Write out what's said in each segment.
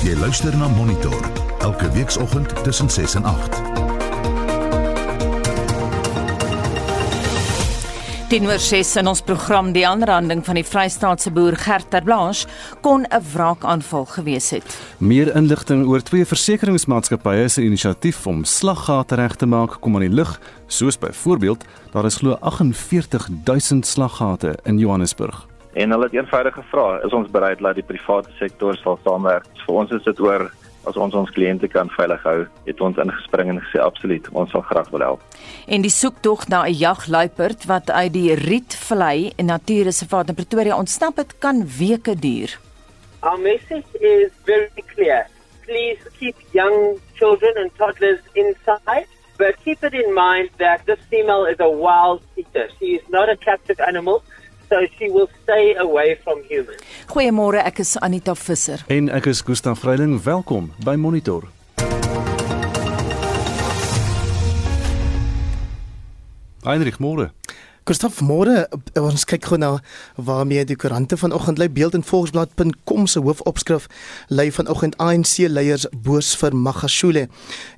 Jy luister na Monitor elke weekoggend tussen 6 en 8. Teenoor 6 in ons program die aanranding van die Vrystaatse boer Gert ter Blanche kon 'n wraakaanval gewees het. Meer inligting oor twee versekeringsmaatskappye se inisiatief om slaggate reg te maak kom aan die lig, soos byvoorbeeld daar is glo 48000 slaggate in Johannesburg. En hulle het eenvoudig gevra, is ons bereid dat die private sektor sal saamwerk? Vir ons is dit oor as ons ons kliënte kan veilig hou, het ons ingespring en gesê absoluut, ons sal graag wil help. En die soektog na 'n jagluiperd wat uit die Rietvlei Natuurreservaat in Pretoria ontsnap het, kan weke duur. Our message is very clear. Please keep young children and toddlers inside, but keep it in mind that this female is a wild eater. She is not a captive animal. So she will stay away from humans. Goeiemôre, ek is Anita Visser. En ek is Gustaf Vreiling. Welkom by Monitor. Heinrich Moore. Gustav Moore, ons kyk gou na waarmee die koerante vanoggend lê. Beeld in volksblad.com se hoofopskrif lê vanoggend. ANC leiers boos vir Magashule.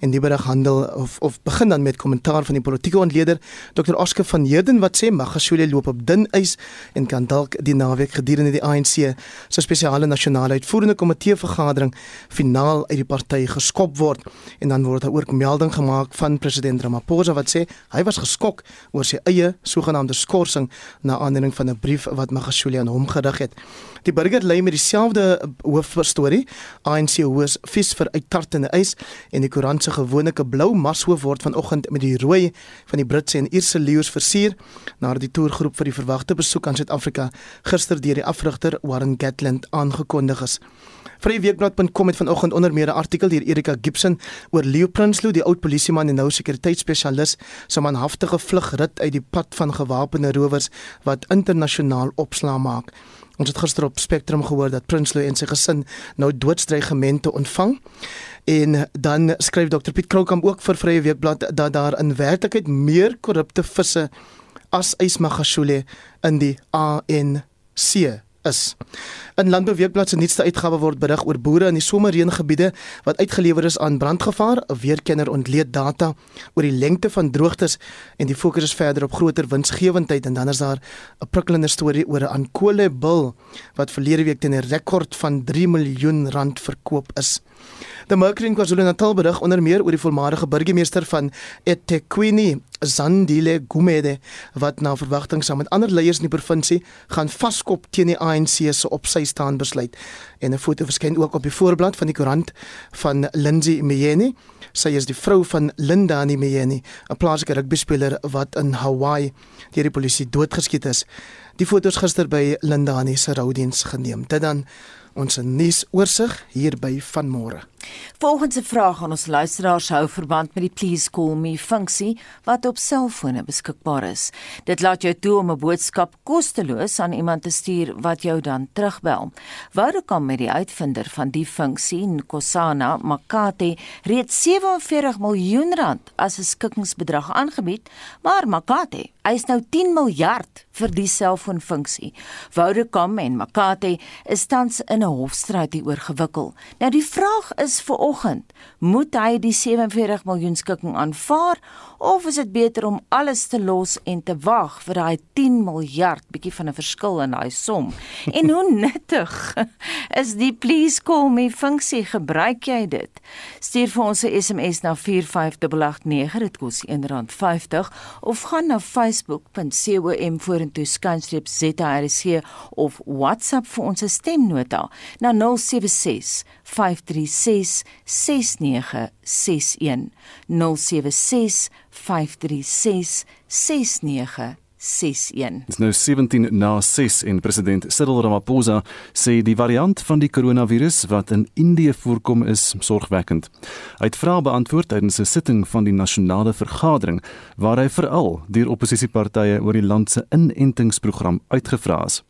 En die berig handel of of begin dan met kommentaar van die politieke ontleder Dr Oscar van Heerden wat sê Magashule loop op dun ys en kan dalk die naweek gedurende die ANC se spesiale nasionale uitvoerende komitee vergadering finaal uit die party geskop word. En dan word daar ook melding gemaak van president Ramaphosa wat sê hy was geskok oor sy eie sogenaamde genaamde skorsing na aanleiding van 'n brief wat Magashule aan hom gerig het. Die burger lê met dieselfde hoofstorie. ANC hoes vis vir uittartende ys en die koerant se gewone blou marshoof word vanoggend met die rooi van die Britse en Ierse leeu's versier nadat die toergroep vir die verwagte besoek aan Suid-Afrika gister deur die afrigter Warren Gatland aangekondig is. Vryweekblad.com het vanoggend onder meer 'n artikel deur Erika Gibson oor Leo Prinsloo, die oud polisieman en nou sekuriteitsspesialis, se manhaftige vlugrit uit die pad van gewapende rowers wat internasionaal opslaa maak. Ons het gister op Spectrum gehoor dat Prinsloo en sy gesin nou doodsdreigemente ontvang. En dan skryf Dr Piet Kroukamp ook vir Vrye Weekblad dat daar in werklikheid meer korrupte visse as Ismagashule in die ANC is. In Landbouweekblad se nuutste uitgawe word berig oor boere in die somerreëngebiede wat uitgelewer is aan brandgevaar. 'n Weerkenner ontleed data oor die lengte van droogtes en die fokus is verder op groter winsgewendheid en dan is daar 'n prikkelende storie oor 'n Ankole bil wat verlede week teen 'n rekord van 3 miljoen rand verkoop is. Die Mercury in KwaZulu-Natal berig onder meer oor die voormalige burgemeester van eThekwini, Zandile Gumede, wat na verwagting saam met ander leiers in die provinsie gaan vaskop teen die ANC se op sy staan besluit. En 'n foto verskyn ook op die voorblad van die koerant van Lindsay Meyeni. Sy is die vrou van Linda Meyeni, 'n plaaslike rugbyspeler wat in Hawaii deur die polisie doodgeskiet is. Die foto's gister by Linda se roudiens geneem. Dit dan ons nuusoorseig hier by vanmôre. Volgens 'n vraag aan ons luisteraars hou verband met die Please Call Me funksie wat op selfone beskikbaar is. Dit laat jou toe om 'n boodskap kosteloos aan iemand te stuur wat jou dan terugbel. Vodacom met die uitvinder van die funksie, Nkosana Makate, reeds 47 miljoen rand as 'n skikkingsbedrag aangebied, maar Makate eis nou 10 miljard vir die selfoonfunksie. Vodacom en Makate is tans in 'n hofstryd hieroor gewikkel. Nou die vraag is vir oggend, moet hy die 47 miljoen skikking aanvaar of is dit beter om alles te los en te wag vir daai 10 miljard bietjie van 'n verskil in daai som? En hoe nuttig is die please call me funksie? Gebruik jy dit? Stuur vir ons 'n SMS na 45889, dit kos R1.50 of gaan na facebook.com vorentoe skynstreep ZRC of WhatsApp vir ons stemnota na 076 536 6961 076 536 6961 61. Dis nou 17 na 6 en president Cyril Ramaphosa sê die variant van die koronavirus wat in Indië voorkom is sorgwekkend. Hy het vrae beantwoord tydens 'n sitting van die nasionale vergadering waar hy veral deur oppositiepartye oor die land se inentingsprogram uitgevra is.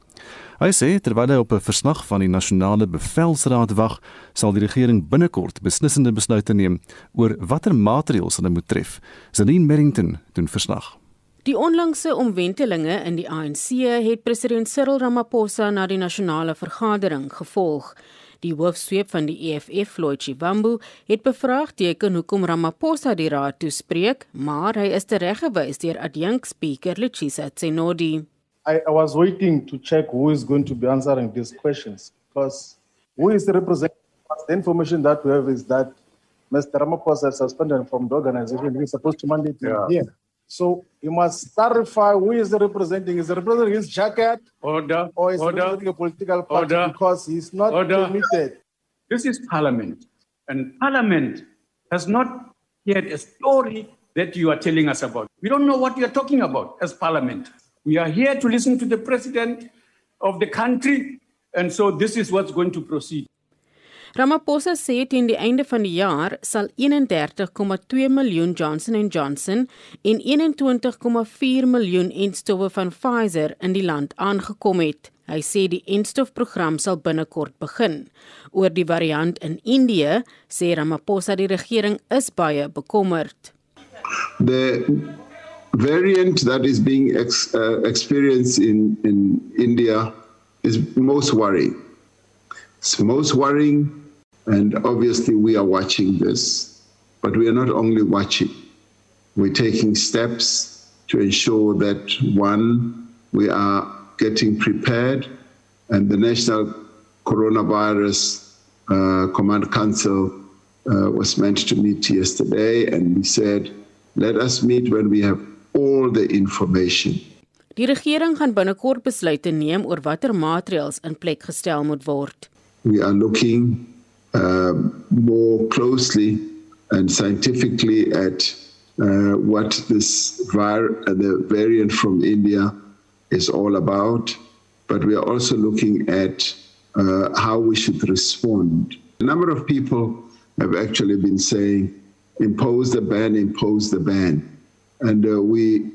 Hy sê terwyl hy op 'n verslag van die nasionale bevelsraad wag, sal die regering binnekort beslissende besluite neem oor watter maatreëls hulle moet tref. Zelin Merrington doen verslag. Die onlangse omwentelinge in die ANC het president Cyril Ramaphosa na die nasionale vergadering gevolg. Die hoofsweep van die EFF, Floyd Shivambu, het bevraagteken hoekom Ramaphosa die raad toespreek, maar hy is tereggewys deur adjunct speaker Letsisa Tsenodi. I, I was waiting to check who is going to be answering these questions because who is representing us? The information that we have is that Mr. Ramaphosa is suspended from the organization. He's supposed to mandate Yeah. him here. So you must clarify who is the representing. Is he representing his jacket Order, or is he order. representing a political party Order. because he's not Order. permitted? This is Parliament, and Parliament has not yet a story that you are telling us about. We don't know what you are talking about as Parliament. We are here to listen to the President of the country, and so this is what's going to proceed. Ramaphosa sê teen die einde van die jaar sal 31,2 miljoen Johnson & Johnson en 21,4 miljoen enstowwe van Pfizer in die land aangekom het. Hy sê die enstofprogram sal binnekort begin. Oor die variant in Indië sê Ramaphosa die regering is baie bekommerd. the variant that is being ex, uh, experienced in, in India is most worrying. It's most worrying, and obviously we are watching this, but we are not only watching, we're taking steps to ensure that one, we are getting prepared, and the National Coronavirus uh, Command Council uh, was meant to meet yesterday, and we said, let us meet when we have all the information. Die regering gaan binnekort besluite neem oor watter maatreëls in plek gestel moet word. We are looking uh, more closely and scientifically at uh, what this var- the variant from India is all about, but we are also looking at uh, how we should respond. A number of people have actually been saying, impose the ban, impose the ban. And uh, we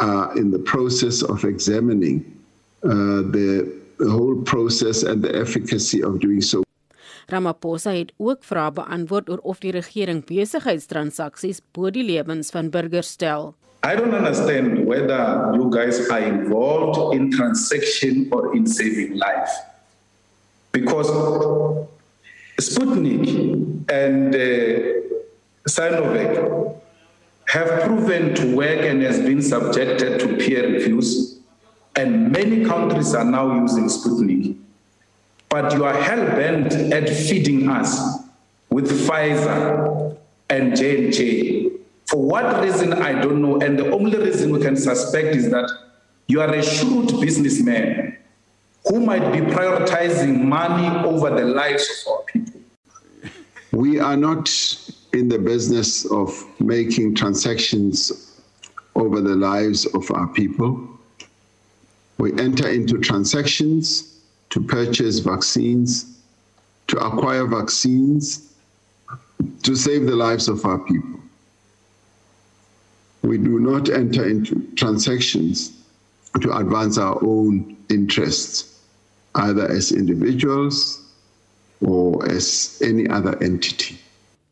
are in the process of examining uh, the, the whole process and the efficacy of doing so. Ramaphosa het ook vrae beantwoord oor of die regering besigheidstransaksies bo die lewens van burgers stel. I don't understand whether you guys are involved in transaction or in saving life. Because Sputnik and uh, Sinovac have proven to work and has been subjected to peer reviews, and many countries are now using Sputnik. But you are hell bent at feeding us with Pfizer and J&J. For what reason, I don't know. And the only reason we can suspect is that you are a shrewd businessman who might be prioritizing money over the lives of our people. We are not in the business of making transactions over the lives of our people. We enter into transactions to purchase vaccines, to acquire vaccines, to save the lives of our people. We do not enter into transactions to advance our own interests, either as individuals or as any other entity.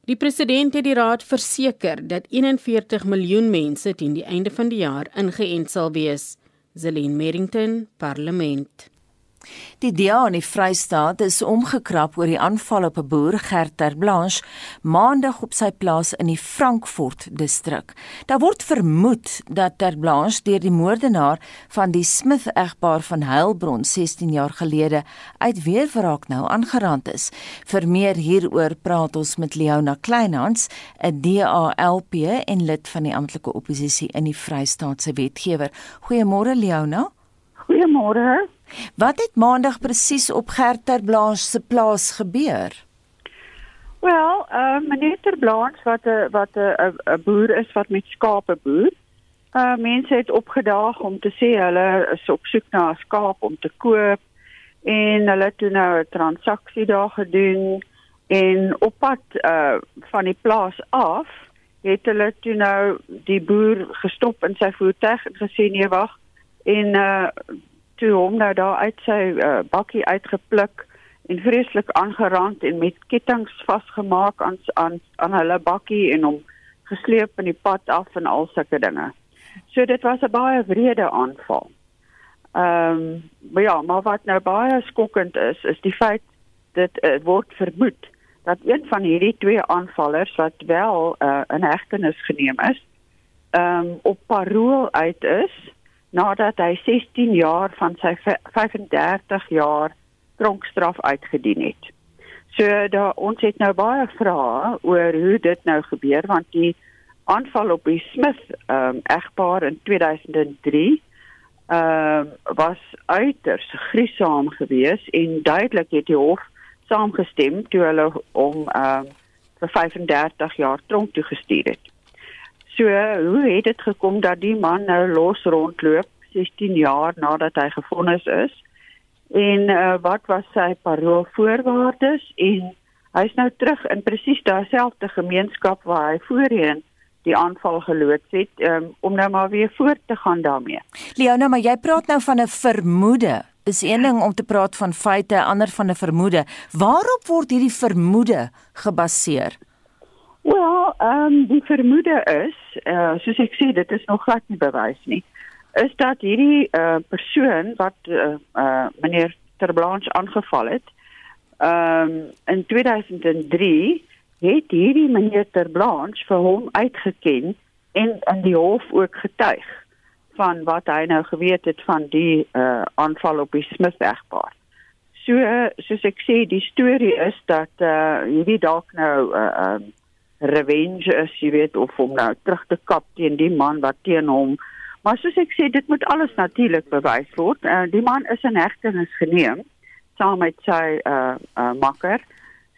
Die president het die raad verseker dat 41 miljoen mense teen die einde van die jaar ingeënt sal wees. Zelin Merrington, Parlement. Die DA in die Vrystaat is omgekrap oor die aanval op 'n boer, Gert Terblanche, maandag op sy plaas in die Frankfurt distrik. Daar word vermoed dat Terblanche deur die moordenaar van die Smith-egpaar van Heilbron 16 jaar gelede uit weerwraak nou aangerand is. Vir meer hieroor praat ons met Leona Kleinhans, 'n DALP en lid van die amptelike oppositie in die Vrystaatse wetgewer. Goeiemôre Leona. Goeiemôre. Wat het maandag presies op Gert Terblanche se plaas gebeur? Wel, uh meneer Terblanche wat 'n wat 'n 'n boer is wat met skape boer. Uh mense het opgedaag om te sê hulle is op soek na 'n skaap om te koop en hulle het toe nou 'n transaksie daar gedoen en op pad uh van die plaas af het hulle toe nou die boer gestop in sy voertuig en gesê nee wag en uh toe hom nou daar uit sy uh, bakkie uitgepluk en vreeslik aangerand en met kettinge vasgemaak aan aan aan hulle bakkie en hom gesleep in die pad af en al sulke dinge. So dit was 'n baie wrede aanval. Ehm um, maar ja, maar wat nou baie skokkend is, is die feit dit uh, word vermoed dat een van hierdie twee aanvallers wat wel uh, in hegtenis geneem is, ehm um, op parol uit is nadat hy 16 jaar van sy 35 jaar tronkstraf uitgedien het. So daar ons het nou baie vrae oor hoe dit nou gebeur want die aanval op die Smith ehm um, egpaar in 2003 ehm um, was uiters griesaam geweest en duidelik het die hof saamgestem toe hulle om ehm um, vir 35 jaar tronk toe gestuur het. So, hoe het dit gekom dat die man nou los rondloop 16 jaar nadat hy gefonnis is? En uh, wat was sy paroolvoorwaardes en hy's nou terug in presies daardie gemeenskap waar hy voorheen die aanval geloods het um, om nou maar weer voort te gaan daarmee. Leona, maar jy praat nou van 'n vermoede. Is een ding om te praat van feite, ander van 'n vermoede. Waarop word hierdie vermoede gebaseer? Wel, ehm um, die vermoede is, uh, soos ek sê, dit is nog glad nie bewys nie, is dat hierdie uh, persoon wat uh, uh, meneer Terblanche aangeval het, ehm um, in 2003 het hierdie meneer Terblanche vir hom uitgeken en in die hof ook getuig van wat hy nou geweet het van die uh, aanval op die Smith-egpaar. So soos ek sê, die storie is dat uh, hierdie dalk nou 'n uh, um, revenge is, jy weet, of om nou terug te kap teen die man wat teen hom. Maar soos ek sê, dit moet alles natuurlik bewys word. Uh, die man is in hegtenis geneem saam met sy uh, uh makker.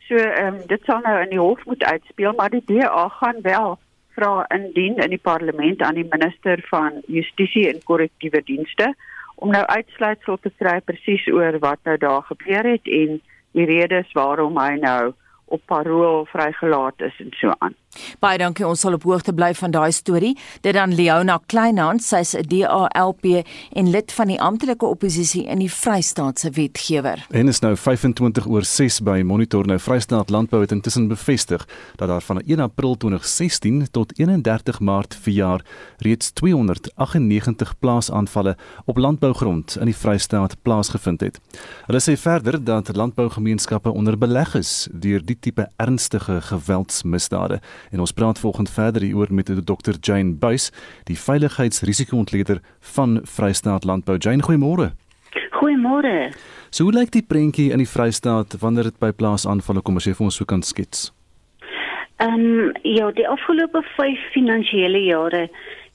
So ehm um, dit sal nou in die hof moet uitspeel, maar die DA gaan wel vra indien in die parlement aan die minister van Justisie en Korrektiewe Dienste om nou uitsluitsel te kry presies oor wat nou daar gebeur het en die redes waarom hy nou op parol vrygelaat is en so aan. Baie dankie ons sal op hoogte bly van daai storie. Dit dan Leona Kleinhans, sy's 'n DALP en lid van die amptelike oppositie in die Vrystaatse wetgewer. En is nou 25 oor 6 by Monitor nou Vrystaat Landbou het intussen bevestig dat daar van 1 April 2016 tot 31 Maart verjaar reeds 298 plaasaanvalle op landbougrond in die Vrystaat plaasgevind het. Hulle sê verder dat landbougemeenskappe onder beleg is deur die tipe ernstige geweldsmisdade En ons praat volgende verder hieroor met Dr Jane Buys, die veiligheidsrisiko-ontleder van Vrystaat Landbou. Jane, goeiemôre. Goeiemôre. So hoe lyk die prentjie in die Vrystaat wanneer dit by plaasaanvalle kom as jy vir ons so kan skets? Ehm um, ja, die afgelope 5 finansiële jare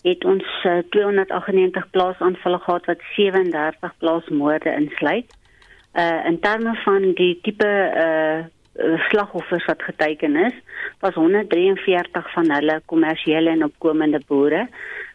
het ons uh, 298 plaasaanvalle gehad wat 37 plaasmoorde insluit. Uh in terme van die tipe uh Eh, slagoffers wat geteken is, was 143 van hulle kommersiële en opkomende boere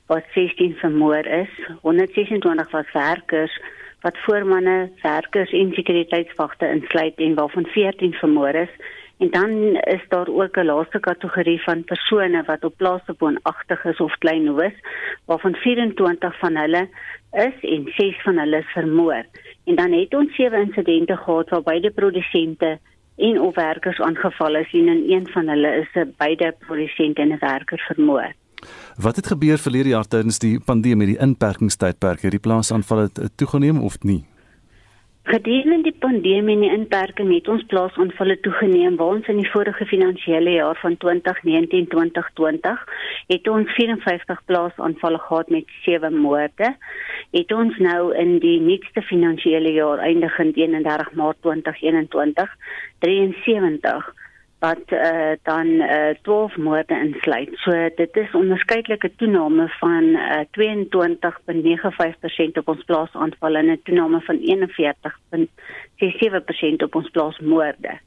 wat 16 vermoor is. 126 was werkers wat voormanne, werkers en sekuriteitswagte insluit en waarvan 14 vermoor is. En dan is daar ook 'n laaste kategorie van persone wat op plase woonagtig is of klein hoes, waarvan 24 van hulle is en 6 van hulle is vermoor. En dan het ons sewe insidente gehad waar beide produsente en of werkers aangeval is en in een van hulle is 'n beide produsent en 'n werker vermoor. Wat het gebeur verlede jaar tydens die pandemie, die inperkingstydperk, het die plaasaanvalle toegeneem of nie? Gedurende die pandemie en die inperking het ons plaasaanvalle toegeneem. Waar ons in die vorige finansiële jaar van 2019-2020 het ons 54 plaasaanvalle gehad met 7 moorde. Het ons nou in die nuutste finansiële jaar eindigend 31 Maart 2021 73 wat uh, dan uh, 12 moorde insluit. So dit is onderskeidelike toename van uh, 22.95% op ons plaasaanvalle en 'n toename van 41.67% op ons plaasmoorde.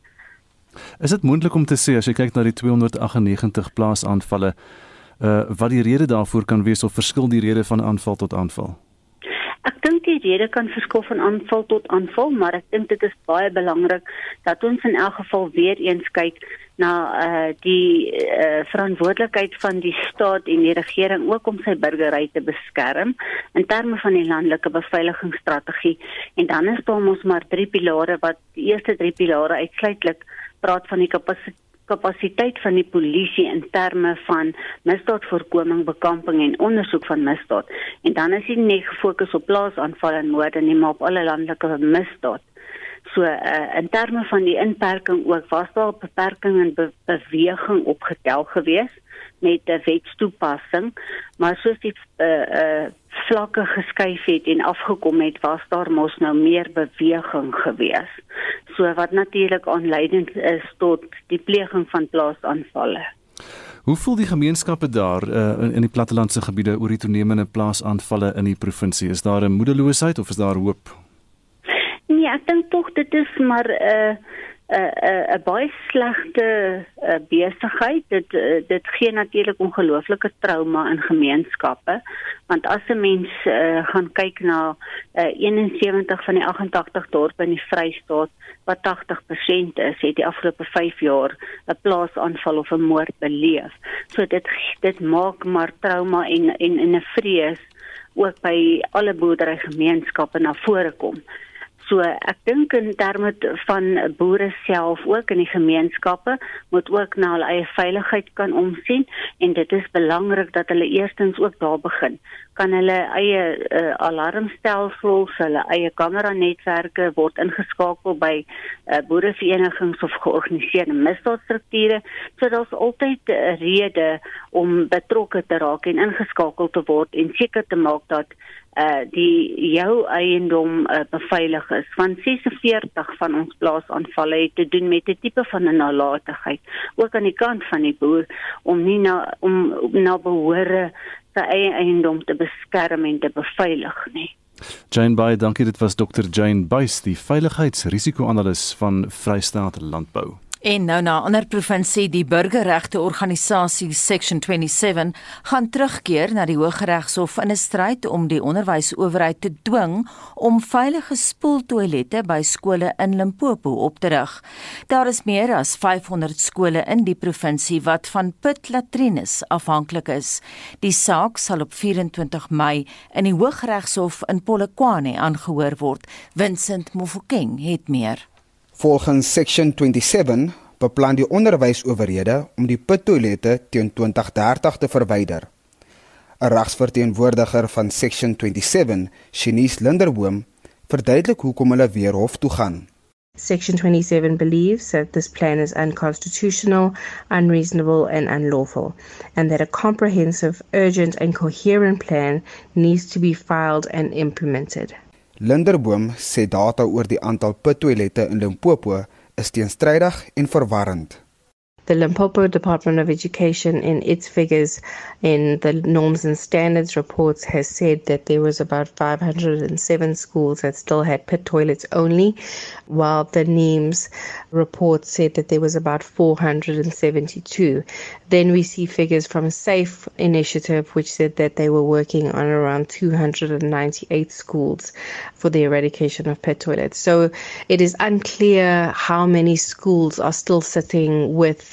Is dit moontlik om te sê as jy kyk na die 298 plaasaanvalle uh wat die rede daarvoor kan wees of verskil die rede van aanval tot aanval? Ek dink die rede kan verskil van aanval tot aanval, maar ek dink dit is baie belangrik dat ons in elk geval weer eens kyk na eh uh, die eh uh, verantwoordelikheid van die staat en die regering ook om sy burgery te beskerm in terme van die landelike beveiligingsstrategie. En dan is daar ons maar drie pilare wat die eerste drie pilare uitsluitlik praat van die kapasiteit kapasiteit van die polisie in terme van misdaadvoorkoming, bekamping en ondersoek van misdaad. En dan is dit nie gefokus op plaasaanvalle en moorde nie, maar op alle landelike misdaad. So uh, in terme van die inperking ook was daar beperking in be beweging opgetel geweest met 'n wetstoepassing, maar soos die uh, uh, vlakke geskuif het en afgekom het, was daar mos nou meer beweging geweest. So wat natuurlik aanleidend is tot die pleging van plaasaanvalle. Hoe voel die gemeenskappe daar uh, in, in die plattelandse gebiede oor die toenemende plaasaanvalle in die provinsie? Is daar 'n moedeloosheid of is daar hoop? Nee, ek dink tog dit is maar 'n uh, 'n 'n baie slegte uh, besigheid. Dit uh, dit gee natuurlik ongelooflike trauma in gemeenskappe, want as 'n mens uh, gaan kyk na uh, 71 van die 88 dorpe in die Vrystaat wat 80% is, het die afgelope 5 jaar 'n plaasaanval of 'n moord beleef. So dit dit maak maar trauma en en 'n vrees ook by alle boerderygemeenskappe na vore kom. So ek dink in terme van boere self ook in die gemeenskappe moet ook na hulle eie veiligheid kan omsien en dit is belangrik dat hulle eerstens ook daar begin. Kan hulle eie uh, alarmstelsels, hulle eie kamera netwerke word ingeskakel by uh, boereverenigings of georganiseerde misdaadstrukture sodat ons altyd rede om betrokke te raak en ingeskakel te word en seker te maak dat uh die jou eiendom uh, beveilig is. Van 46 van ons plaasaanvalle het te doen met 'n tipe van 'n nalatigheid. Ook aan die kant van die boer om nie na om, om na behore sy eie eiendom te beskerm en te beveilig nie. Jane Bey, dankie. Dit was Dr Jane Buys, die veiligheidsrisiko-analis van Vrystaat Landbou. En nou na 'n ander provinsie, die burgerregte organisasie Section 27 gaan terugkeer na die Hooggeregshof in 'n stryd om die onderwysowerheid te dwing om veilige spoeltoilette by skole in Limpopo op te rig. Daar is meer as 500 skole in die provinsie wat van pitlatrines afhanklik is. Die saak sal op 24 Mei in die Hooggeregshof in Polokwane aangehoor word. Vincent Mofokeng het meer. Volgens Section 27 beplan die onderwysowerhede om die pittoilette teen 2030 te verwyder. 'n Regsverteenwoordiger van Section 27, Shanice Linderboom, verduidelik hoekom hulle weer hof toe gaan. Section 27 believes that this plan is unconstitutional, unreasonable, and unlawful, and that a comprehensive, urgent, and coherent plan needs to be filed and implemented. Linderboom sê data oor die aantal pittoilette in Limpopo is teenstrydig en verwarrend. The Limpopo Department of Education, in its figures in the norms and standards reports, has said that there was about 507 schools that still had pit toilets only, while the NEAMS report said that there was about 472. Then we see figures from SAFE Initiative, which said that they were working on around 298 schools for the eradication of pit toilets. So it is unclear how many schools are still sitting with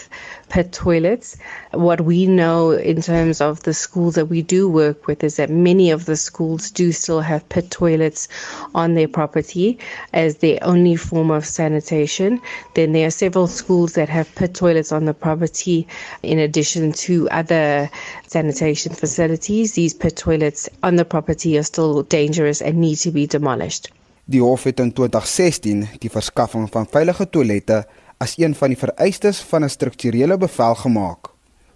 pet toilets. What we know in terms of the schools that we do work with is that many of the schools do still have pet toilets on their property as their only form of sanitation. Then there are several schools that have pit toilets on the property in addition to other sanitation facilities. These pit toilets on the property are still dangerous and need to be demolished. Die hof het in 2016 die verskaffing van veilige toilette as een van die vereistes van 'n strukturele bevel gemaak.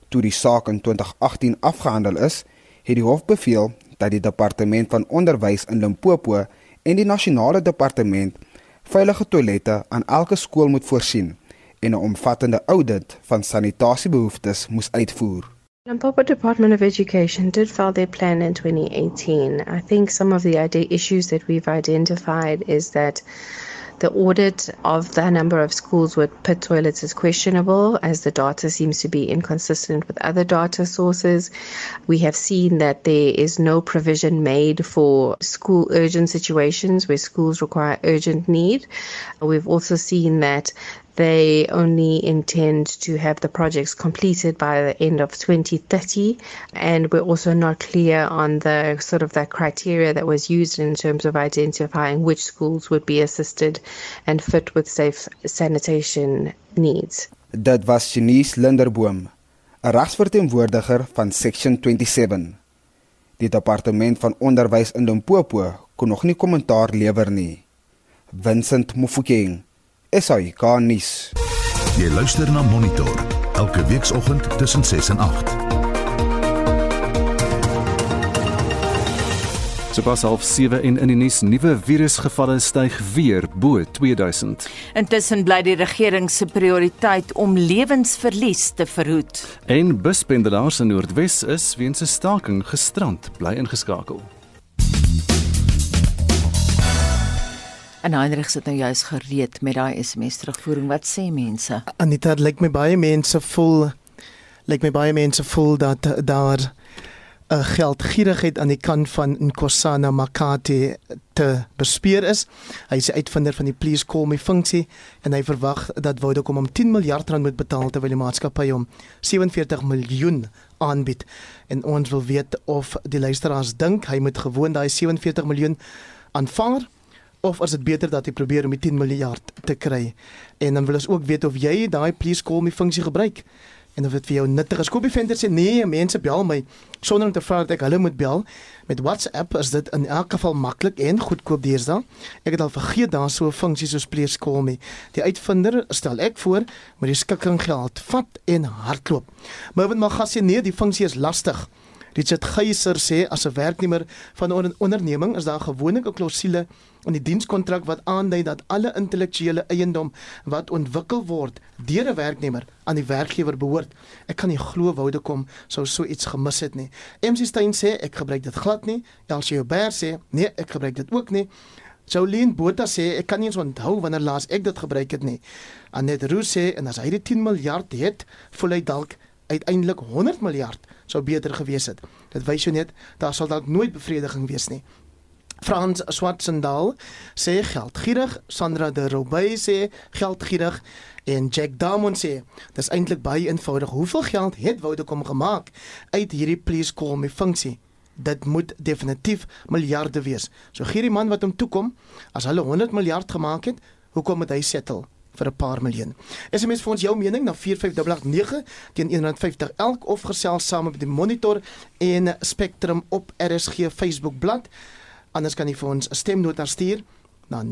Toe die saak in 2018 afgehandel is, het die hof beveel dat die departement van onderwys in Limpopo en die nasionale departement veilige toilette aan elke skool moet voorsien en 'n omvattende audit van sanitasiebehoeftes moes uitvoer. Limpopo Department of Education did file their plan in 2018. I think some of the issues that we've identified is that The audit of the number of schools with pit toilets is questionable as the data seems to be inconsistent with other data sources. We have seen that there is no provision made for school urgent situations where schools require urgent need. We've also seen that they only intend to have the projects completed by the end of 2030 and we're also not clear on the sort of the criteria that was used in terms of identifying which schools would be assisted and fit with safe sanitation needs. Dit was Janice Linderboom, 'n regsverteenwoordiger van Section 27. Die departement van onderwys in Limpopo kon nog nie kommentaar lewer nie. Vincent Mufokeng. Esai Kanis. Jy luister na Monitor elke weekoggend tussen 6 en 8. Sopas half 7 en in die nuus nuwe virusgevalle styg weer bo 2000. Intussen bly die regering se prioriteit om lewensverlies te verhoed. En buspendelaars in Noordwes is weens 'n staking gestrand, bly ingeskakel. En Heinrich sit nou juis gereed met daai SMS terugvoering. Wat sê mense? Anita, lyk my baie mense voel lyk my baie mense voel dat daar 'n uh, geldgierigheid aan die kant van Nkosana Makati te bespeer is. Hy is uitvinder van die Please Call Me funksie en hy verwag dat Vodacom hom 10 miljard rand moet betaal terwyl die maatskappy hom 47 miljoen aanbied. En ons wil weet of die luisteraars dink hy moet gewoon daai 47 miljoen aanvaar of is dit beter dat jy probeer om die 10 miljard te kry? En dan wil ons ook weet of jy daai please call me funksie gebruik en of dit vir jou nuttig is. Kobie Venter sê nee, mense bel my sonder om te vra dat ek hulle moet bel. Met WhatsApp is dit in elk geval maklik en goedkoop deesdae. Ek het al vergeet daar so 'n funksie soos please call me. Die uitvinder stel ek voor met die skikking geld vat en hardloop. Maar wat mag gasie nee, die funksie is lastig. Richard Geyser sê as 'n werknemer van 'n on onderneming is daar gewoonlik 'n klousule in die dienskontrak wat aandui dat alle intellektuele eiendom wat ontwikkel word deur 'n werknemer aan die werkgewer behoort. Ek kan nie glo woude kom sou so iets gemis het nie. MC Stein sê ek gebruik dit glad nie. Elsie Ober sê nee, ek gebruik dit ook nie. Jolien Botha sê ek kan nie eens onthou wanneer laas ek dit gebruik het nie. Anet Roos sê en as hy die 10 miljard het, voel hy dalk uiteindelik 100 miljard sou beter gewees het. Dit wys jou net daar sal dalk nooit bevrediging wees nie. Frans Swartsendal sê geldgierig, Sandra de Robey sê geldgierig en Jack Damon sê dis eintlik baie eenvoudig. Hoeveel geld het Vodacom gemaak uit hierdie please call me funksie? Dit moet definitief miljarde wees. So gee die man wat hom toekom, as hulle 100 miljard gemaak het, hoekom moet hy settle? Vir 'n paar miljoen. SMS vir ons jou mening na 45889 teen 150 elk of gesels saam met die Monitor en Spectrum op RSG Facebook bladsy. Anders kan jy vir ons 'n stemnota stuur na 0765366961.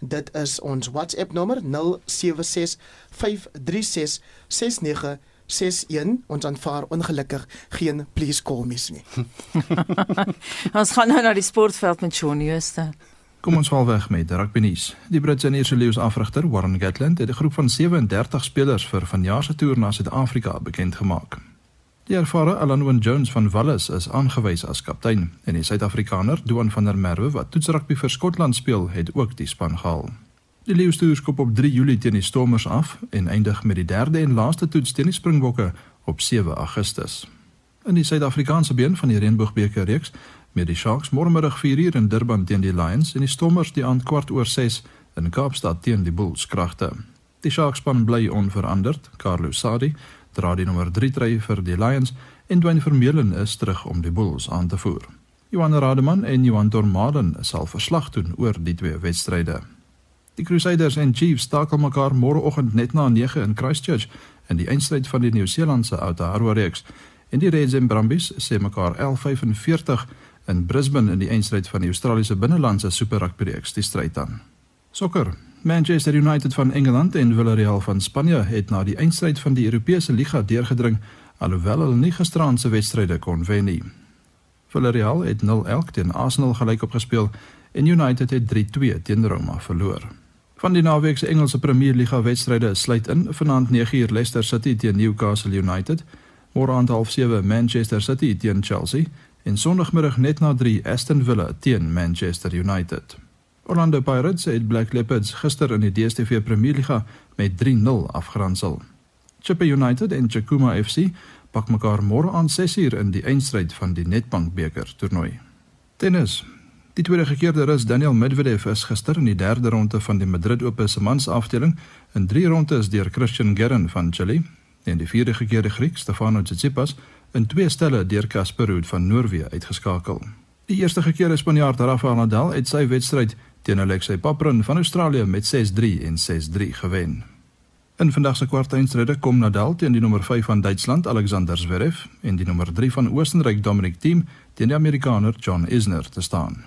Dit is ons WhatsApp nommer 0765366961. 61 ons aanvaar ongelukkig geen please call me nie. ons gaan nou na die sportveld met Shaun Jooste. Kom ons val weg met rugby nuus. Die Britse en Ierse leeu's afrigter Warren Gatland het 'n groep van 37 spelers vir vanjaar se toer na Suid-Afrika bekend gemaak. Die ervare Alan Jones van Wallis is aangewys as kaptein en die Suid-Afrikaner Duan van der Merwe wat toetsrugby vir Skotland speel, het ook die span gehaal. Die leeu's toer skop op 3 Julie teen die Stormers af en eindig met die derde en laaste toets teen die Springbokke op 7 Augustus. In die Suid-Afrikaanse been van die Reënboogbeker reeks met die Sharks môremiddag 4uur in Durban teen die Lions en die Stormers die aand kwart oor 6 in Kaapstad teen die Bulls kragte. Die Sharks span bly onveranderd. Carlos Sadi dra die nommer 3 trui vir die Lions en Dwayne Vermeulen is terug om die Bulls aan te voer. Johan Rademan en Johan Tormaden sal verslag doen oor die twee wedstryde. Die Crusaders en Chiefs stakel mekaar môreoggend net na 9 in Christchurch in die eindstryd van die Nieu-Seelandse Aotearoa reeks en die Reds en Brumbies sê mekaar 11:45 in Brisbane in die eindstryd van die Australiese binnelandse Super Rugby reeks die stryd aan. Sokker. Manchester United van Engeland en Villarreal van Spanje het na die eindstryd van die Europese liga deurgedring alhoewel hulle nie gisterand se wedstryde kon wen nie. Villarreal het 0-1 teen Arsenal gelyk opgespeel en United het 3-2 teen Roma verloor. Van die naweek se Engelse Premier Liga wedstryde sluit in vanaand 9uur Leicester City teen Newcastle United, môre aand 07:30 Manchester City teen Chelsea en Sondagmiddag net na 3 Aston Villa teen Manchester United. Orlando Pirates het Black Leopards gister in die DStv Premier Liga met 3-0 afgeronsel. Chippa United en Chakuma FC pak mekaar môre aan 6uur in die eindstryd van die Nedbank beker toernooi. Tennis. Die tweede gekeerde Rus Daniel Medvedev is gister in die derde ronde van die Madrid Open se mansafdeling in 3 rondes deur Christian Garin van Chile en die vierde gekeerde Griek Stefano Tsitsipas in twee stelle deur Casper Ruud van Noorwe uitgeskakel. Die eerste gekeerde Spanjaard Rafael Nadal het sy wedstryd teen Alexei Paprin van Australië met 6-3 en 6-3 gewen. In vandag se kwartfinale kom Nadal teen die nommer 5 van Duitsland Alexander Zverev en die nommer 3 van Oostenryk Dominic Thiem teen die Amerikaner John Isner te staan.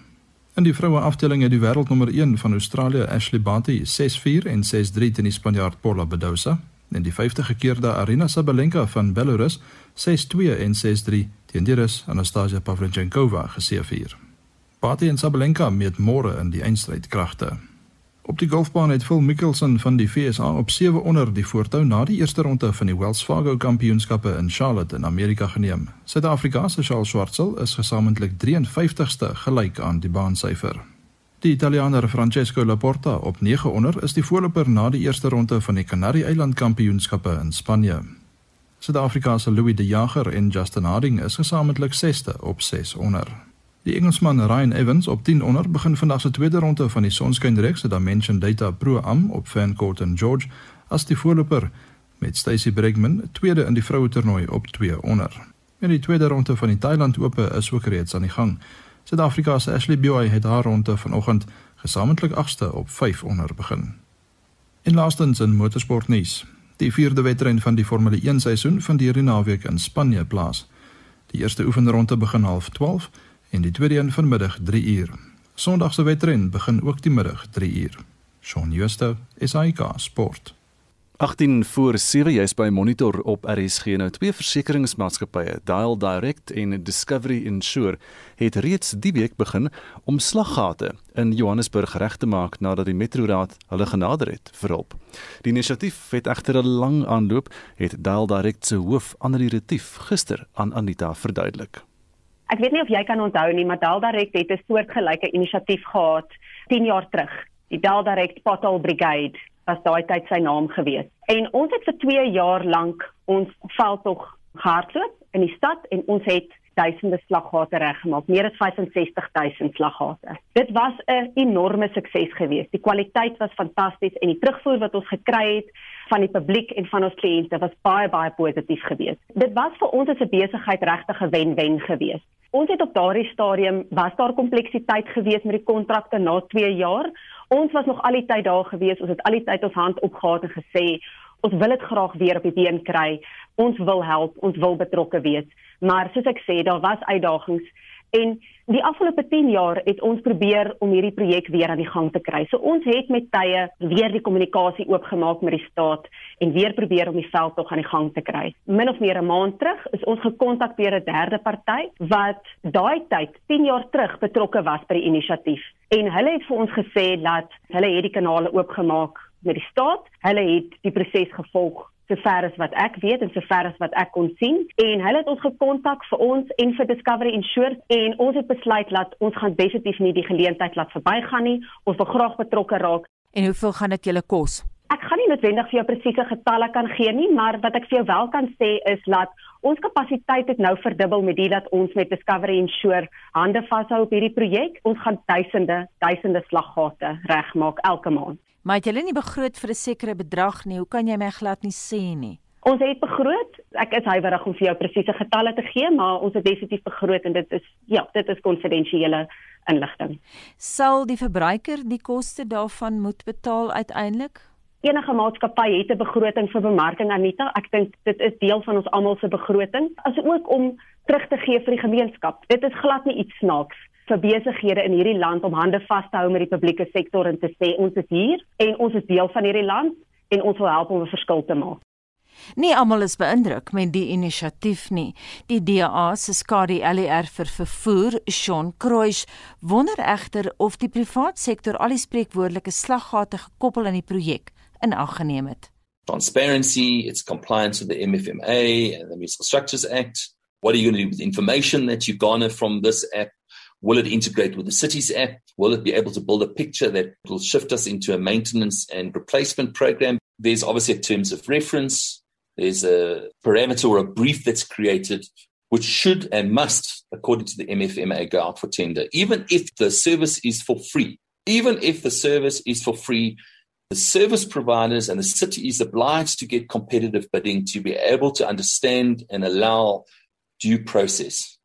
In die vroue afdeling het die wêreldnommer 1 van Australië Ashley Barty 6-4 en 6-3 teen die Spanjaard Paula Badosa en die 50 gekeerde Arina Sabalenka van Belarus 6-2 en 6-3 teen die Rus Anastasia Pavlyuchenkova geseëvier. Barty en Sabalenka meet môre in die eindstryd kragte. Op die golfbaan het Phil Mickelson van die VSA op 7 onder die voortou na die eerste ronde van die Wells Fargo Kampioenskappe in Charlotte in Amerika geneem. Suid-Afrika se Charles Schwartzel is gesamentlik 53ste gelyk aan die baansyfer. Die Italianer Francesco Laporta op 9 onder is die voorloper na die eerste ronde van die Kanarie-eiland Kampioenskappe in Spanje. Suid-Afrika se Louis de Jager en Justin Harding is gesamentlik 6ste op 6 onder. Die Engelsman Ryan Evans op 10 onder begin vandag se tweede ronde van die Sonskynreeks se Dimension Data Pro Am op Fancourt en George as die voorloper met Stacey Bregman tweede in die vroue toernooi op 2 onder. In die tweede ronde van die Thailand Ope is ook reeds aan die gang. Suid-Afrika se Ashley Buy het haar ronde vanoggend gesamentlik 8ste op 5 onder begin. In laastens in motorsportnuus. Die vierde wedren van die Formule 1 seisoen van die naweek in Spanje plaas. Die eerste oefenronde begin half 12 en die tweede een vanmiddag 3 uur. Sondag se wedren begin ook die middag 3 uur. Shaun Schuster, SAK Sport. 18 voor 7 jy's by Monitor op RSG nou twee versekeringsmaatskappye, Dial Direct en Discovery Insure, het reeds die week begin om slaggate in Johannesburg reg te maak nadat die Metroraad hulle genader het vir hulp. Die inisiatief het egter 'n lang aanloop, het Dial Direct se hoof Annelie Retief gister aan Anita verduidelik. Ek weet nie of jy kan onthou nie, maar Daldirect het 'n soortgelyke inisiatief gehad 10 jaar terug. Die Daldirect Pothole Brigade was daai tyd sy naam gewees. En ons het vir 2 jaar lank ons veldtog gehardloop in die stad en ons het duisende slaggate reggemaak, meer as 65000 slaggate. Dit was 'n enorme sukses geweest. Die kwaliteit was fantasties en die terugvoer wat ons gekry het van die publiek en van ons kliënte was baie baie positief geweest. Dit was vir ons as 'n besigheid regtig 'n wen-wen geweest. Ons het op daardie stadium was daar kompleksiteit geweest met die kontrakte na 2 jaar. Ons was nog al die tyd daar geweest. Ons het al die tyd ons hand opgehaal en gesê ons wil dit graag weer op die been kry. Ons wil help, ons wil betrokke wees. Maar soos ek sê, daar was uitdagings En die afgelope 10 jaar het ons probeer om hierdie projek weer aan die gang te kry. So ons het met tye weer die kommunikasie oopgemaak met die staat en weer probeer om die veld tog aan die gang te kry. Min of meer 'n maand terug is ons gekontak deur 'n derde party wat daai tyd 10 jaar terug betrokke was by die inisiatief. En hulle het vir ons gesê dat hulle het die kanale oopgemaak met die staat. Hulle het die proses gevolg sover as wat ek weet en sover as wat ek kon sien. En hulle het ons gekontak vir ons en vir Discovery Insure en ons het besluit dat ons gaan definitief nie die geleentheid laat verbygaan nie. Ons wil graag betrokke raak. En hoeveel gaan dit julle kos? Ek gaan nie noodwendig vir jou presiese getalle kan gee nie maar wat ek vir jou wel kan sê is dat ons kapasiteit het nou verdubbel met dit dat ons met Discovery Insure hande vashou op hierdie projek. Ons gaan duisende duisende slaggate regmaak elke maand Maar het julle nie begroot vir 'n sekere bedrag nie? Hoe kan jy my glad nie sê nie? Ons het begroot. Ek is huiwerig om vir jou presiese getalle te gee, maar ons het definitief begroot en dit is ja, dit is konfidensiële inligting. Sal die verbruiker die koste daarvan moet betaal uiteindelik? Enige maatskappy het 'n begroting vir bemarking Anita. Ek dink dit is deel van ons almal se begroting, asook om terug te gee vir die gemeenskap. Dit is glad nie iets snaaks vir besighede in hierdie land om hande vas te hou met die publieke sektor en te sê ons is hier en ons is deel van hierdie land en ons wil help om 'n verskil te maak. Nie almal is beïndruk met die inisiatief nie. Die DA se skadu LER vir vervoer, Shaun Kruis, wonder egter of die privaat sektor al die spreekwoordelike slaggate gekoppel aan die projek in ag geneem het. Transparency, its compliance with the MFMA and the Municipal Structures Act. What are you going to do with information that you garner from this app? Will it integrate with the city's app? Will it be able to build a picture that will shift us into a maintenance and replacement program? There's obviously a terms of reference. There's a parameter or a brief that's created, which should and must, according to the MFMA, go out for tender, even if the service is for free. Even if the service is for free, the service providers and the city is obliged to get competitive bidding to be able to understand and allow due process.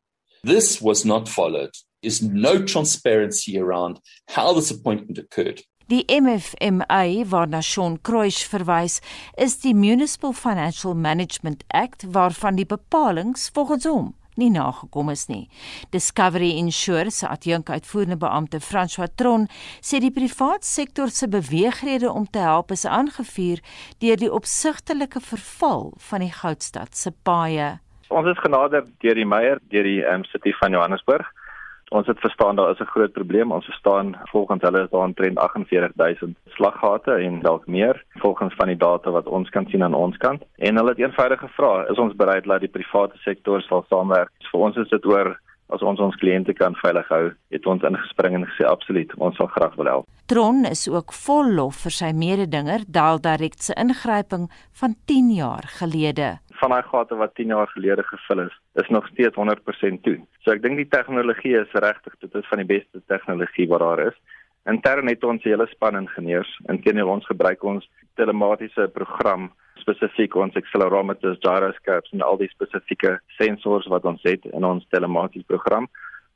This was not followed is no transparency around how this appointment occurred. Die MFMA waarna Sean Kruish verwys, is die Municipal Financial Management Act waarvan die bepalinge volgens hom nie nagekom is nie. Discovery Insure se adjunk uitvoerende beampte François Tron sê die privaat sektor se beweegrede om te help is aangevuur deur die opsigtelike verval van die Goudstad se paaie. Ons is genader deur die Meyer, deur die um, City van Johannesburg Ons het verstaan daar is 'n groot probleem. Ons verstaan volgens hulle is daar omtrent 48000 slaggate en dalk meer volgens van die data wat ons kan sien aan ons kant. En hulle het eenvoudig gevra, is ons bereid dat die private sektor sal saamwerk? Vir ons is dit oor as ons ons kliënte kan veilig hou, het ons ingespring en gesê absoluut, ons sal graag wil help. Tron is ook vol lof vir sy mededinger Dal Direct se ingryping van 10 jaar gelede van daai gate wat 10 jaar gelede gevul is, is nog steeds 100% toe. So ek dink die tegnologie is regtig dit is van die beste tegnologie wat daar is. Intern het ons hele span ingenieurs en teenoor ons gebruik ons telematiese program spesifiek ons accelerometers, gyroscopes en al die spesifieke sensors wat ons het in ons telematiese program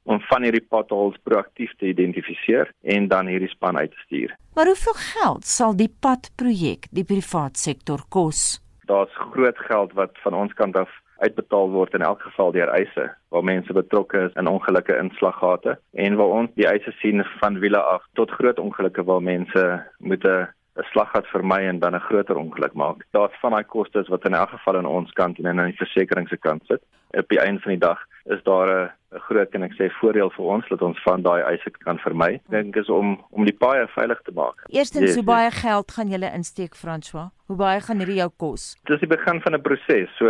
om van hierdie potholes proaktief te identifiseer en dan hierdie span uit te stuur. Maar hoeveel geld sal die padprojek die privaat sektor kos? daar's groot geld wat van ons kant af uitbetaal word in elk geval deur eise waar mense betrokke is in ongelukke inslaggate en waar ons die eise sien van wiele af tot groot ongelukke waar mense moet 'n slaggat vermy en dan 'n groter ongeluk maak. Daar's van daai kostes wat in elk geval aan ons kant en aan die versekerings se kant sit. Op die einde van die dag is daar 'n 'n groot kan ek sê voordeel vir ons dat ons van daai eise kan vermy. Ek dink is om om die paaie veilig te maak. Eerstens, hoe baie geld gaan julle insteek, François? Hoe baie gaan hierdie jou kos? Dis die begin van 'n proses. So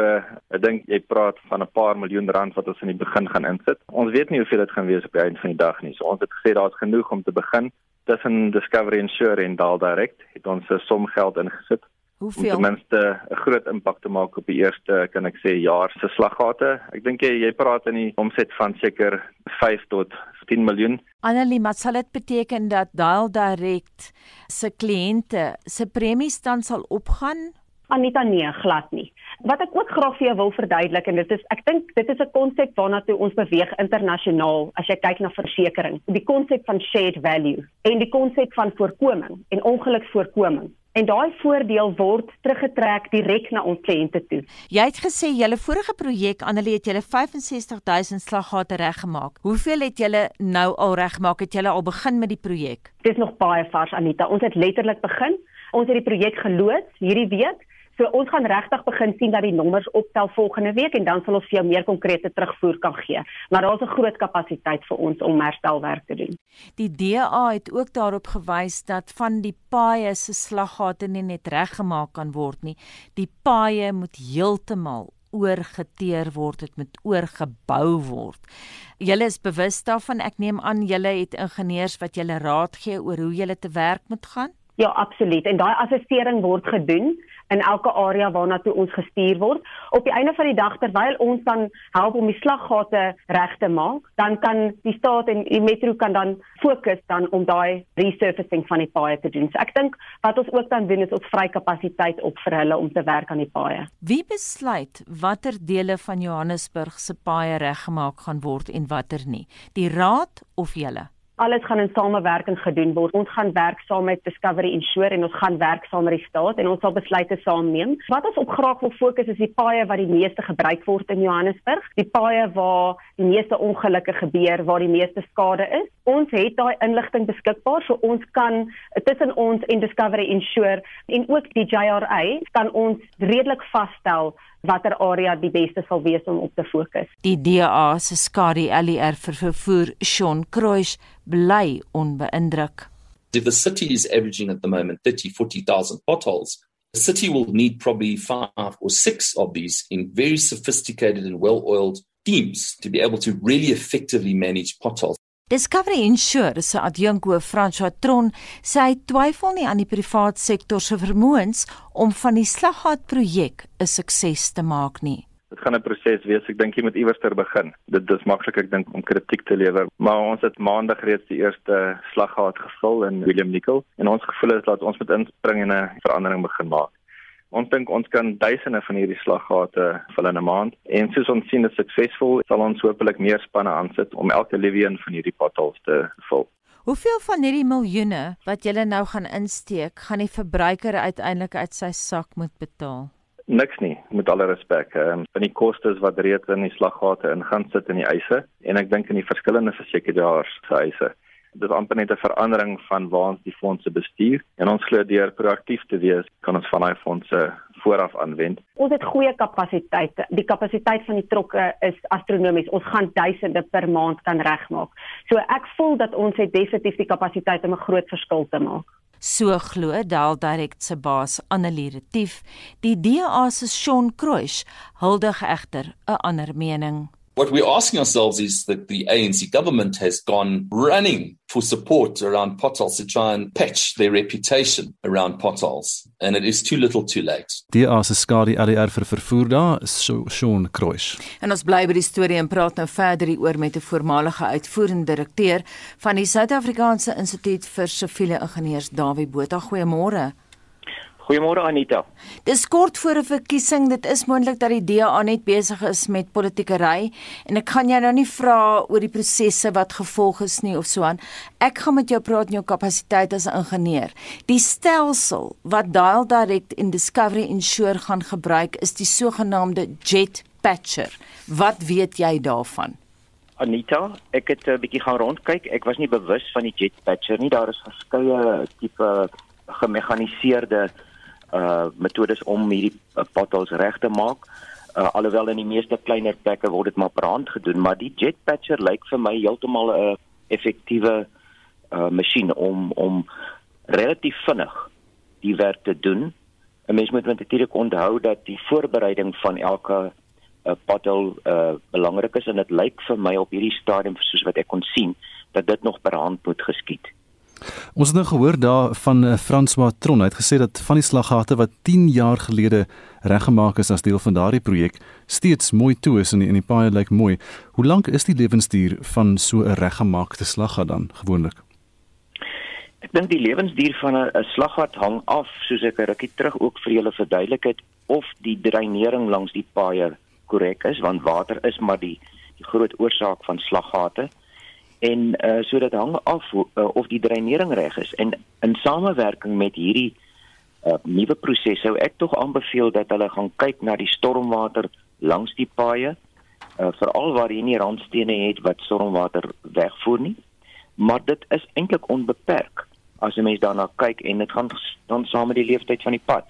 ek dink jy praat van 'n paar miljoen rand wat ons in die begin gaan insit. Ons weet nie hoeveel dit gaan wees op die einde van die dag nie. So ons het gesê daar's genoeg om te begin. Tussen Discovery Insure en Dal Direct het ons 'n som geld ingesit Hoeveel? Om ten minste 'n groot impak te maak op die eerste, kan ek sê, jaar se slaggate. Ek dink jy jy praat in die omset van seker 5 tot 10 miljoen. Annelie, wat sal dit beteken dat Dial Direct se kliënte se premies dan sal opgaan? Anita nee, glad nie. Wat ek ook graag vir jou wil verduidelik en dit is ek dink dit is 'n konsep waarna toe ons beweeg internasionaal as jy kyk na versekerings. Die konsep van shared value en die konsep van voorkoming en ongeluksvoorkoming en daai voordeel word teruggetrek direk na ons kliënte toe. Jy het gesê julle vorige projek Annelie het julle 65000 slaggate reggemaak. Hoeveel het julle nou al reggemaak? Het julle al begin met die projek? Dit is nog baie vars Anita. Ons het letterlik begin. Ons het die projek geloods hierdie week So ons gaan regtig begin sien dat die nommers optel volgende week en dan sal ons vir jou meer konkrete terugvoer kan gee. Maar daar's 'n groot kapasiteit vir ons om herstelwerk te doen. Die DA het ook daarop gewys dat van die paaie se slaggate nie net reggemaak kan word nie. Die paaie moet heeltemal oorgeteer word, dit moet oorgebou word. Julle is bewus daarvan. Ek neem aan julle het ingenieurs wat julle raad gee oor hoe julle te werk moet gaan. Ja, absoluut. En daai assessering word gedoen in elke area waarna toe ons gestuur word. Op die einde van die dag terwyl ons dan help om die slaggate reg te maak, dan kan die staat en die metro kan dan fokus dan om daai resurfacing van die paaie te doen. So ek dink wat ons ook dan doen is ons vry kapasiteit op vir hulle om te werk aan die paaie. Wie besluit watter dele van Johannesburg se paaie reggemaak gaan word en watter nie? Die raad of julle? Alles gaan in samewerking gedoen word. Ons gaan werk saam met Discovery Insure en ons gaan werk saam met die staat en ons sal besluite saam neem. Wat ons op graag wil fokus is die paaie wat die meeste gebruik word in Johannesburg, die paaie waar die meeste ongelukke gebeur, waar die meeste skade is. Ons het daai inligting beskikbaar so ons kan tussen ons en Discovery Insure en ook die JRA kan ons redelik vasstel watter area die beste sal wees om op te fokus. Die DA se skadu LER vir vervoer Sean Kruish bly onbeïndruk. If the city is averaging at the moment 30 40,000 potholes, the city will need probably 5 or 6 of these in very sophisticated and well-oiled teams to be able to really effectively manage potholes. Discovery Insure se adjunkhoof François Tron sê hy twyfel nie aan die privaat sektor se vermoëns om van die slaggat projek 'n sukses te maak nie. Dit gaan 'n proses wees. Ek dink jy moet iewers ter begin. Dit is maklik ek dink om kritiek te lewer, maar ons het maandag reeds die eerste slaggat gevul in William Nicol en ons gevoel is dat ons moet inspring en 'n verandering begin maak. Ons dink ons kan duisende van hierdie slaggate vul in 'n maand en soos ons sien dit suksesvol, sal ons hopelik meer spanne aansit om elke liewe een van hierdie potholes te vul. Hoeveel van hierdie miljoene wat julle nou gaan insteek, gaan die verbruiker uiteindelik uit sy sak moet betaal? Niks nie, met alle respek. Ehm um, van die kostes wat reeds in die slaggate ingaan sit in die eise en ek dink in die verskillende versekeraars se eise dis amper net 'n verandering van waar ons die fondse bestuur en ons glo deur proaktief te wees kan ons van daai fondse vooraf aanwend. Ons het goeie kapasiteit. Die kapasiteit van die trokke is astronomies. Ons gaan duisende per maand kan regmaak. So ek voel dat ons het definitief die kapasiteit om 'n groot verskil te maak. So glo Dal Direct se baas Annelie Retief, die DA se Shaun Kruish huldig egter 'n ander mening. What we're asking ourselves is that the ANC government has gone running for support around potholes to try and patch their reputation around potholes. And it is too little too late. Die as skade ADR vir vervoer daar, so Shaun Kruis. En ons bly by die storie en praat nou verder hieroor met 'n voormalige uitvoerende direkteur van die Suid-Afrikaanse Instituut vir Siviele Ingenieurs, Dawie Botha. Goeiemôre. Goeiemôre Anita. Dis kort voor 'n verkiesing. Dit is moontlik dat die DA net besig is met politiekery en ek gaan jou nou nie vra oor die prosesse wat gevolg is nie of so aan. Ek gaan met jou praat oor jou kapasiteit as 'n ingenieur. Die stelsel wat Dial Direct en Discovery Insure gaan gebruik is die sogenaamde Jet Patcher. Wat weet jy daarvan? Anita, ek het 'n bietjie gaan rondkyk. Ek was nie bewus van die Jet Patcher nie. Daar is verskeie tipe gemekaniseerde uh metodes om hierdie uh, potholes reg te maak. Uh, alhoewel in die meeste kleiner plekke word dit maar per hand gedoen, maar die jet patcher lyk vir my heeltemal 'n uh, effektiewe uh masjien om om relatief vinnig die werk te doen. 'n Mens moet natuurlik onthou dat die voorbereiding van elke uh, pothole uh belangrik is en dit lyk vir my op hierdie stadium soos wat ek kon sien dat dit nog per hand moet geskied. Ons het nou gehoor daar van uh, François Tron het gesê dat van die slaggate wat 10 jaar gelede reggemaak is as deel van daardie projek steeds mooi toe is en die, en die paaie lyk mooi. Hoe lank is die lewensduur van so 'n reggemaakte slaggat dan gewoonlik? Ek dink die lewensduur van 'n slaggat hang af, soos ek 'n rukkie terug ook vir julle verduidelik het, of die dreinering langs die paaie korrek is, want water is maar die die groot oorsaak van slaggate en uh, so dit hang af uh, of die dreinering reg is. En in samewerking met hierdie uh, nuwe proses sou ek tog aanbeveel dat hulle gaan kyk na die stormwater langs die paaie uh, veral waar jy nie randstene het wat stormwater wegvoer nie. Maar dit is eintlik onbeperk as jy mens daarna kyk en dit gaan dan saam met die leeftyd van die pad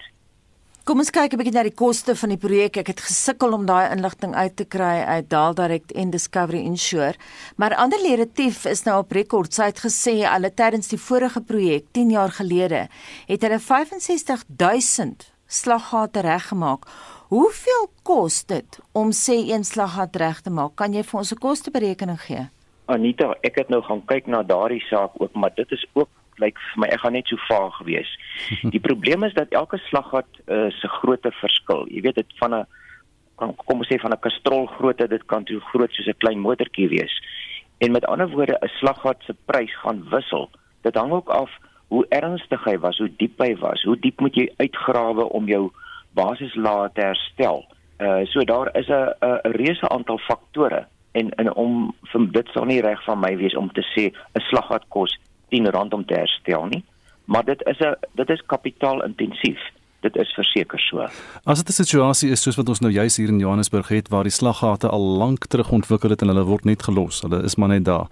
Kom ons kyk 'n bietjie na die koste van die projek. Ek het gesukkel om daai inligting uit te kry uit Dal Direct en Discovery Insure. Maar ander leratief is nou op rekord. Sy het gesê hulle tydens die vorige projek 10 jaar gelede het hulle 65000 slaggate reggemaak. Hoeveel kos dit om sê een slaggat reg te maak? Kan jy vir ons 'n kosteberekening gee? Anita, ek het nou gaan kyk na daardie saak ook, maar dit is ook lyk vir my ek gaan net so vaag wees. Die probleem is dat elke slaggat uh, se grootte verskil. Jy weet dit van 'n kom ons sê van 'n kastrol grootte dit kan so groot soos 'n klein motortjie wees. En met ander woorde 'n slaggat se prys gaan wissel. Dit hang ook af hoe ernstig hy was, hoe diep hy was, hoe diep moet jy uitgrawe om jou basislaag te herstel. Uh so daar is 'n 'n reuse aantal faktore en en om dit sou nie reg van my wees om te sê 'n slaggat kos R10 om te herstel nie, maar dit is 'n dit is kapitaalintensief. Dit is verseker so. As dit 'n situasie is soos wat ons nou juis hier in Johannesburg het waar die slaggate al lank terug ontwikkel het en hulle word net gelos, hulle is maar net daar.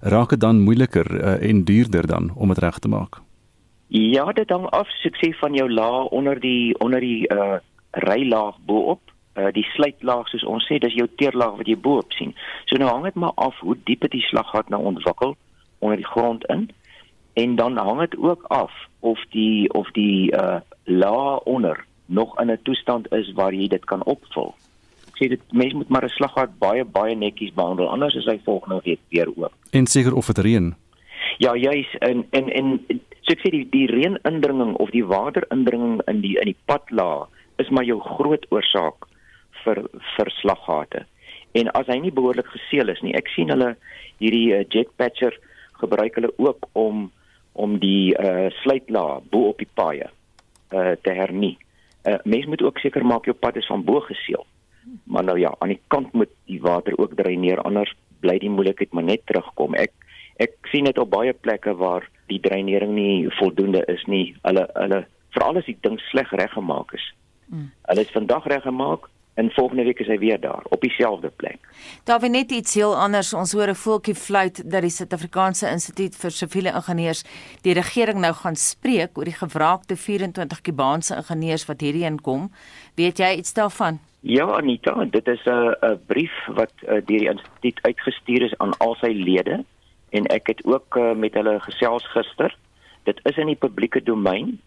Raak dit dan moeiliker uh, en duurder dan om dit reg te maak? Ja, dit hang af sukses van jou laag onder die onder die uh rylaag bo-op. Uh die sluitlaag soos ons sê, dis jou teerlaag wat jy bo-op sien. So nou hang dit maar af hoe diep dit die slaggat nou ontwikkel onder die grond in en dan hang dit ook af of die of die uh laag onder nog in 'n toestand is waar jy dit kan opvul. Ek sê dit mense moet maar 'n slaggat baie baie netjies behandel anders is hy volgende week weer oop. En seker of dit reën. Ja, juis en en en so ek sê die die reënindringing of die waterindringing in die in die padlaag is maar jou groot oorsaak vir vir slaggate. En as hy nie behoorlik geseël is nie, ek sien hulle hierdie uh, jet patcher gebruik hulle ook om om die uh sluitlaag bo op die paaie uh te hernie. Uh mens moet ook seker maak jou pad is van bo geseël. Maar nou ja, aan die kant moet die water ook dreineer anders bly die moeilikheid maar net terugkom. Ek Ek sien dit op baie plekke waar die dreinering nie voldoende is nie. Hulle hulle veral as die ding sleg reggemaak is. Mm. Hulle is vandag reggemaak en volgende week is hy weer daar op dieselfde plek. Daar we net iets heel anders. Ons hoor 'n voeltjie fluit dat die Suid-Afrikaanse Instituut vir Siviele Ingenieurs die regering nou gaan spreek oor die gewraakte 24 Kubaanse ingenieurs wat hierheen kom. Weet jy iets daarvan? Ja Anita, dit is 'n 'n brief wat uh, deur die instituut uitgestuur is aan al sy lede en ek het ook uh, met hulle gesels gister. Dit is in die publieke domein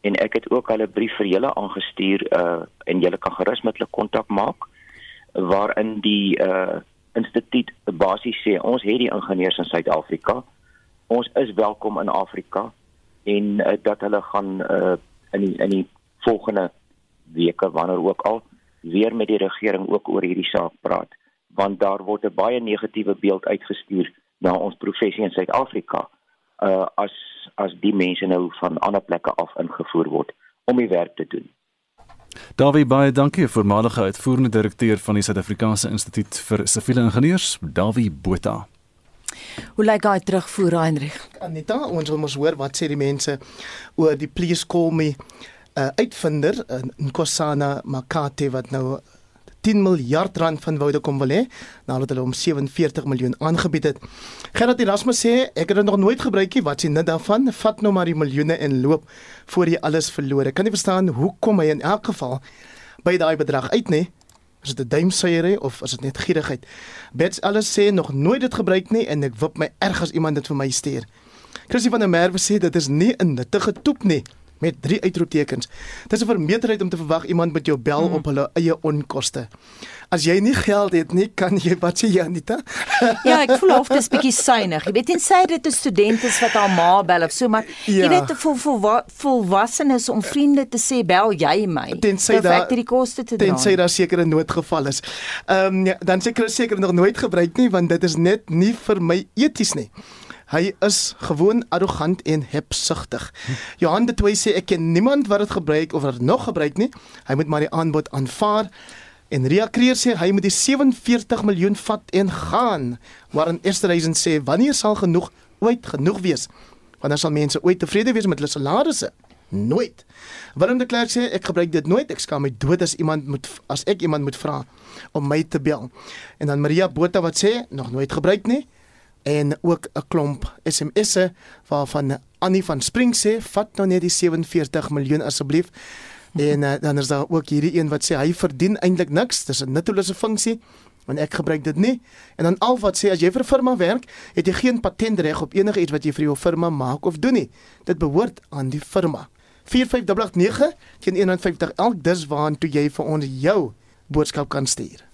en ek het ook hulle brief vir julle aangestuur uh en julle kan gerus met hulle kontak maak waarin die uh instituut basies sê ons het die ingenieurs in Suid-Afrika. Ons is welkom in Afrika en uh, dat hulle gaan uh in die, in die volgende weke wanneer ook al weer met die regering ook oor hierdie saak praat want daar word 'n baie negatiewe beeld uitgestuur na ons professie in Suid-Afrika uh as as die mense nou van ander plekke af ingevoer word om die werk te doen. Dawie baie dankie voormalige uitvoerende direkteur van die Suid-Afrikaanse Instituut vir Siviele Ingenieurs, Dawie Botha. Hoe lyk hy terugvoer Heinrich? Anita, ons wil mos hoor wat sê die mense oor die please call me uh, uitvinder in uh, Nkosana Makate wat nou 10 miljard rand van woude kom wil hê nadat hulle hom 47 miljoen aangebied het. Gerard Erasmus sê ek het dit nog nooit gebruik nie, wat sien dit daarvan? Vat nou maar die miljoene en loop voor jy alles verloor. Ek kan nie verstaan hoekom hy in elk geval by daai bedrag uit nie. Is dit 'n duimsuiery of is dit net gierigheid? Bets alles sê nog nooit dit gebruik nie en ek wip my erg as iemand dit vir my stuur. Chrissy van der Merwe sê dit is nie 'n nuttige toep nie met drie uitroeptekens. Dis 'n vermeerderheid om te verwag iemand met jou bel mm. op hulle eie onkoste. As jy nie geld het nie, kan jy wat sê Janita? ja, ek voel of dit 'n bietjie synig. Jy weet insy dit is studente wat haar ma bel of so, maar ja. jy weet vir vol, vol, volwassenes om vriende te sê bel jy my. Tensy daar die koste te dra. Tensy daar sekere noodgeval is. Ehm um, ja, dan seker seker nog nooit gebruik nie want dit is net nie vir my eties nie. Hy is gewoon arrogant en hebsugtig. Johan de Toey sê ek ken niemand wat dit gebruik of wat nog gebruik nie. Hy moet maar die aanbod aanvaar. En Ria Kreer sê hy moet die 47 miljoen vat en gaan. Waarin Esterhuizen sê wanneer sal genoeg ooit genoeg wees? Wanneer sal mense ooit tevrede wees met hulle salarisse? Nooit. Willem de Klerk sê ek gebruik dit nooit. Ek skaam my dood as iemand moet as ek iemand moet vra om my te bel. En dan Maria Botha wat sê nog nooit gebruik nie en ook 'n klomp SMS'e waarvan Annie van Spring sê vat nou net die 47 miljoen asseblief. En uh, dan is daar ook hierdie een wat sê hy verdien eintlik niks, dis 'n nuttelose funksie want ek gebruik dit nie. En dan al wat sê as jy vir 'n firma werk, het jy geen patentreg op enige iets wat jy vir jou firma maak of doen nie. Dit behoort aan die firma. 4589 teen 150 elk dis waartoe jy vir ons jou boodskap kan stuur.